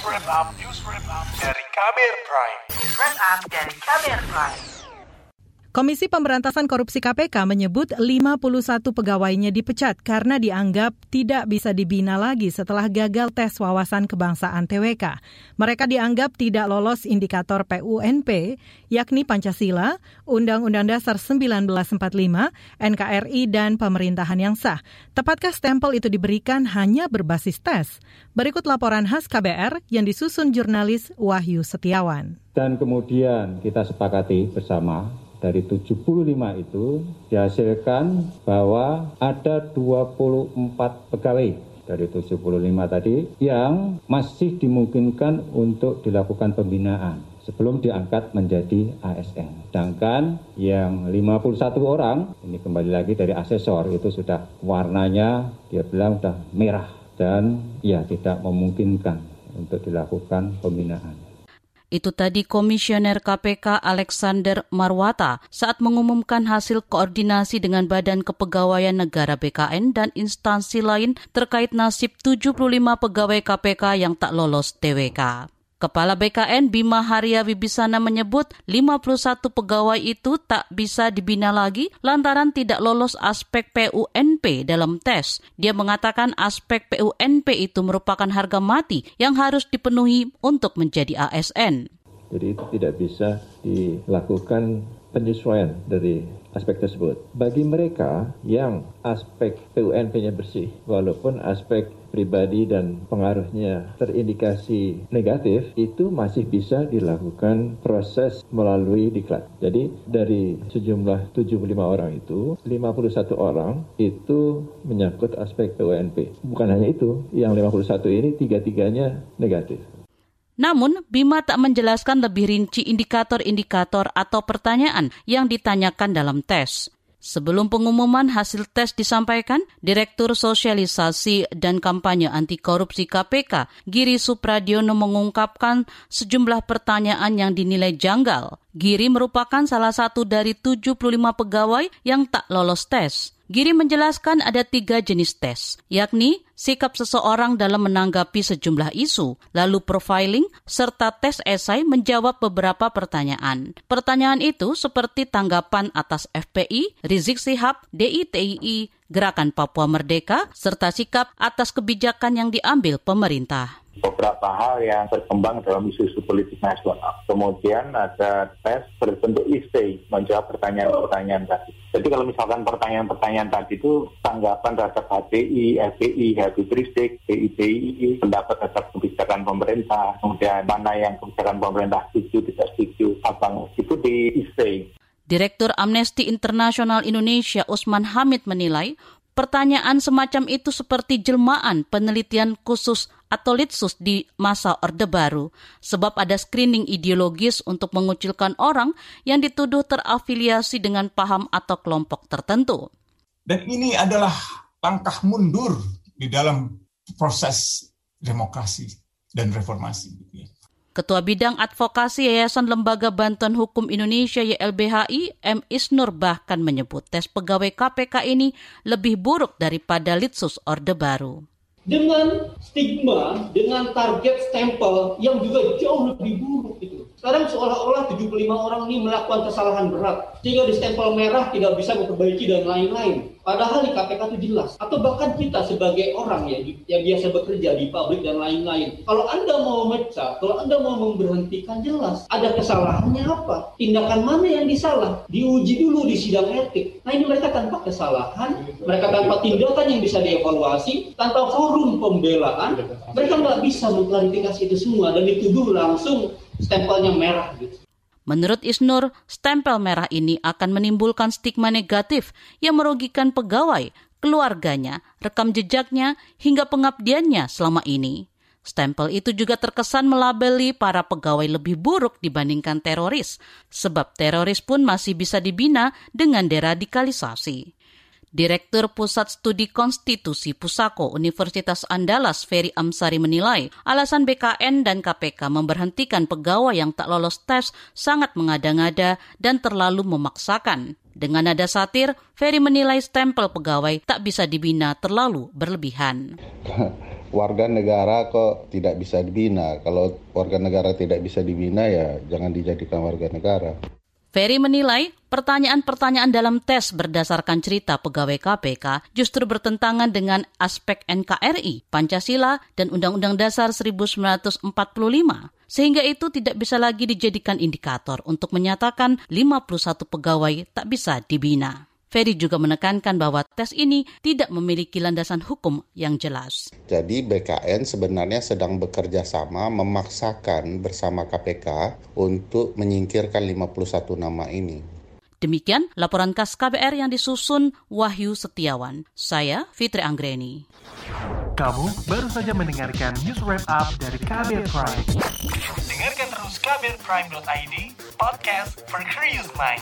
News Wrap Up, News Wrap Up dari Kamer Prime. News Wrap Up dari Kamer Prime. Komisi Pemberantasan Korupsi KPK menyebut 51 pegawainya dipecat karena dianggap tidak bisa dibina lagi setelah gagal tes wawasan kebangsaan TWK. Mereka dianggap tidak lolos indikator PUNP, yakni Pancasila, Undang-Undang Dasar 1945, NKRI, dan pemerintahan yang sah. Tepatkah stempel itu diberikan hanya berbasis tes? Berikut laporan khas KBR yang disusun jurnalis Wahyu Setiawan. Dan kemudian kita sepakati bersama dari 75 itu dihasilkan bahwa ada 24 pegawai dari 75 tadi yang masih dimungkinkan untuk dilakukan pembinaan sebelum diangkat menjadi ASN. Sedangkan yang 51 orang, ini kembali lagi dari asesor, itu sudah warnanya dia bilang sudah merah dan ya tidak memungkinkan untuk dilakukan pembinaan. Itu tadi Komisioner KPK Alexander Marwata saat mengumumkan hasil koordinasi dengan Badan Kepegawaian Negara BKN dan instansi lain terkait nasib 75 pegawai KPK yang tak lolos TWK. Kepala BKN Bima Haria Wibisana menyebut 51 pegawai itu tak bisa dibina lagi lantaran tidak lolos aspek PUNP dalam tes. Dia mengatakan aspek PUNP itu merupakan harga mati yang harus dipenuhi untuk menjadi ASN. Jadi itu tidak bisa dilakukan penyesuaian dari aspek tersebut. Bagi mereka yang aspek PUNP-nya bersih, walaupun aspek pribadi dan pengaruhnya terindikasi negatif, itu masih bisa dilakukan proses melalui diklat. Jadi dari sejumlah 75 orang itu, 51 orang itu menyangkut aspek PUNP. Bukan hanya itu, yang 51 ini tiga-tiganya negatif. Namun, Bima tak menjelaskan lebih rinci indikator-indikator atau pertanyaan yang ditanyakan dalam tes. Sebelum pengumuman hasil tes disampaikan, Direktur Sosialisasi dan Kampanye Anti Korupsi KPK, Giri Supradiono mengungkapkan sejumlah pertanyaan yang dinilai janggal. Giri merupakan salah satu dari 75 pegawai yang tak lolos tes. Giri menjelaskan ada tiga jenis tes, yakni sikap seseorang dalam menanggapi sejumlah isu, lalu profiling, serta tes esai menjawab beberapa pertanyaan. Pertanyaan itu seperti tanggapan atas FPI, Rizik Sihab, DITII, Gerakan Papua Merdeka, serta sikap atas kebijakan yang diambil pemerintah beberapa hal yang berkembang dalam isu-isu politik nasional. Kemudian ada tes berbentuk essay menjawab pertanyaan-pertanyaan tadi. Jadi kalau misalkan pertanyaan-pertanyaan tadi itu tanggapan terhadap HTI, FPI, Habib Rizik, DITI, pendapat terhadap kebijakan pemerintah, kemudian mana yang kebijakan pemerintah setuju, tidak setuju, apa itu di essay. Direktur Amnesty International Indonesia Usman Hamid menilai pertanyaan semacam itu seperti jelmaan penelitian khusus atau litsus di masa Orde Baru, sebab ada screening ideologis untuk mengucilkan orang yang dituduh terafiliasi dengan paham atau kelompok tertentu. Dan ini adalah langkah mundur di dalam proses demokrasi dan reformasi. Ketua Bidang Advokasi Yayasan Lembaga Bantuan Hukum Indonesia YLBHI, M. Isnur bahkan menyebut tes pegawai KPK ini lebih buruk daripada Litsus Orde Baru dengan stigma, dengan target stempel yang juga jauh lebih buruk itu. Sekarang seolah-olah 75 orang ini melakukan kesalahan berat, sehingga di stempel merah tidak bisa memperbaiki dan lain-lain. Padahal di KPK itu jelas. Atau bahkan kita sebagai orang ya yang biasa bekerja di pabrik dan lain-lain. Kalau Anda mau mecat, kalau Anda mau memberhentikan jelas. Ada kesalahannya apa? Tindakan mana yang disalah? Diuji dulu di sidang etik. Nah ini mereka tanpa kesalahan, mereka tanpa tindakan yang bisa dievaluasi, tanpa forum pembelaan, mereka nggak bisa mengklarifikasi itu semua dan dituduh langsung stempelnya merah gitu. Menurut Isnur, stempel merah ini akan menimbulkan stigma negatif yang merugikan pegawai, keluarganya, rekam jejaknya, hingga pengabdiannya selama ini. Stempel itu juga terkesan melabeli para pegawai lebih buruk dibandingkan teroris, sebab teroris pun masih bisa dibina dengan deradikalisasi. Direktur Pusat Studi Konstitusi Pusako Universitas Andalas Ferry Amsari menilai alasan BKN dan KPK memberhentikan pegawai yang tak lolos tes sangat mengada-ngada dan terlalu memaksakan. Dengan nada satir, Ferry menilai stempel pegawai tak bisa dibina terlalu berlebihan. warga negara kok tidak bisa dibina. Kalau warga negara tidak bisa dibina ya jangan dijadikan warga negara. Ferry menilai pertanyaan-pertanyaan dalam tes berdasarkan cerita pegawai KPK justru bertentangan dengan aspek NKRI, Pancasila, dan Undang-Undang Dasar 1945. Sehingga itu tidak bisa lagi dijadikan indikator untuk menyatakan 51 pegawai tak bisa dibina. Ferry juga menekankan bahwa tes ini tidak memiliki landasan hukum yang jelas. Jadi BKN sebenarnya sedang bekerja sama memaksakan bersama KPK untuk menyingkirkan 51 nama ini. Demikian laporan khas KBR yang disusun Wahyu Setiawan. Saya Fitri Anggreni. Kamu baru saja mendengarkan news wrap up dari KBR Prime. Dengarkan terus kbrprime.id, podcast for curious mind.